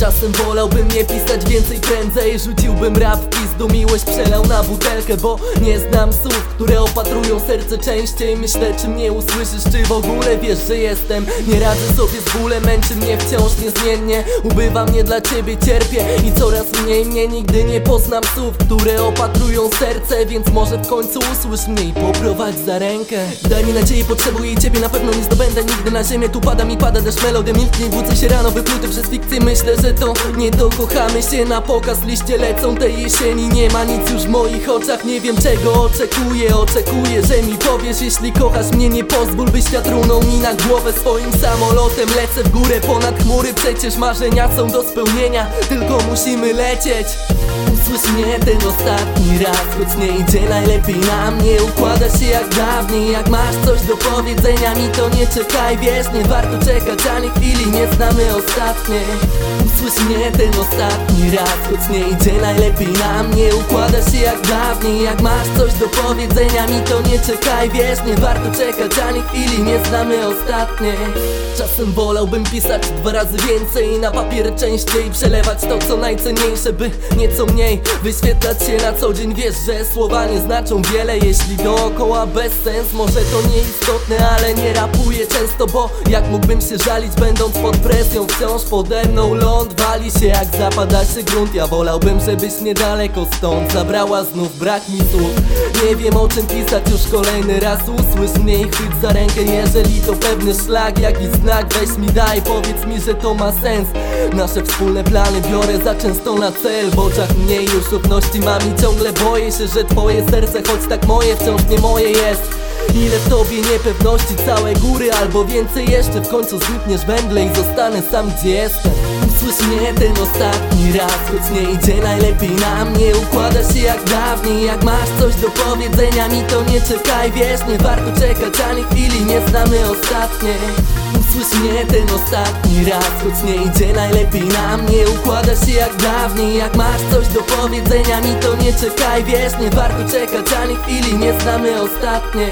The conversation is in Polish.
Czasem wolałbym nie pisać więcej prędzej Rzuciłbym rap pizdu, miłość przelał na butelkę Bo nie znam słów, które opatrują serce. Częściej Myślę czy mnie usłyszysz, czy w ogóle wiesz, że jestem. Nie radzę sobie z bólem, męczy mnie wciąż niezmiennie. Ubywa mnie dla ciebie, cierpię i coraz mniej mnie Nigdy nie poznam słów, które opatrują serce Więc może w końcu usłysz mnie i poprowadź za rękę. Daj mi nadzieję, potrzebuję ciebie, na pewno nie zdobędę nigdy na ziemię. Tu pada mi pada deszcz, melodia milknie, budzę się rano Wypluty przez fikcję, myślę, że to nie dokochamy się. Na pokaz liście lecą tej jesieni Nie ma nic już w moich oczach, nie wiem czego oczekuję. Oczekuję, że mi powiesz, jeśli kochasz mnie Nie pozwól, by świat runął mi na głowę Swoim samolotem. Lecę w górę ponad chmury. Przecież marzenia są do spełnienia, tylko musimy lecieć. Usłysz mnie ten ostatni raz. Choć nie idzie najlepiej nam Nie układa się jak dawniej. Jak masz coś do powiedzenia mi to nie czekaj. Wiesz, nie warto czekać ani chwili. Nie znamy ostatnie Usłysz mnie ten ostatni raz. Choć nie idzie najlepiej nam Nie układa się jak dawniej. Jak masz coś do powiedzenia mi to nie czekaj Wiesz, nie warto czekać ani chwili Nie znamy ostatnie. Czasem wolałbym pisać dwa razy więcej Na papier częściej Przelewać to co najcenniejsze By nieco mniej wyświetlać się na co dzień. Wiesz, że słowa nie znaczą wiele Jeśli dookoła bez sens. Może to nieistotne, ale nie rapuję często Bo jak mógłbym się żalić będąc pod presją? Wciąż pode mną ląd wali się jak zapada się grunt. Ja wolałbym, żebyś niedaleko stąd Zabrała znów brak mi słów. Nie wiem o czym pisać już kolejny raz Usłysz mnie i chwyć za rękę. Jeżeli to pewny szlak, jakiś znak Weź mi daj, powiedz mi, że to ma sens. Nasze wspólne plany biorę za często na cel W oczach mniej już ufności mam i ciągle boję się, że twoje serce Choć tak moje wciąż nie moje jest Ile w tobie niepewności, całe góry albo więcej jeszcze W końcu znikniesz węgle i zostanę sam gdzie jestem. Usłysz mnie ten ostatni raz, choć nie idzie najlepiej nam Nie układa się jak dawniej, jak masz coś do powiedzenia mi to nie czekaj Wiesz, nie warto czekać ani chwili, nie znamy ostatnie Usłysz mnie ten ostatni raz, choć nie idzie najlepiej nam Nie układa się jak dawniej, jak masz coś do powiedzenia mi to nie czekaj Wiesz, nie warto czekać ani chwili, nie znamy ostatnie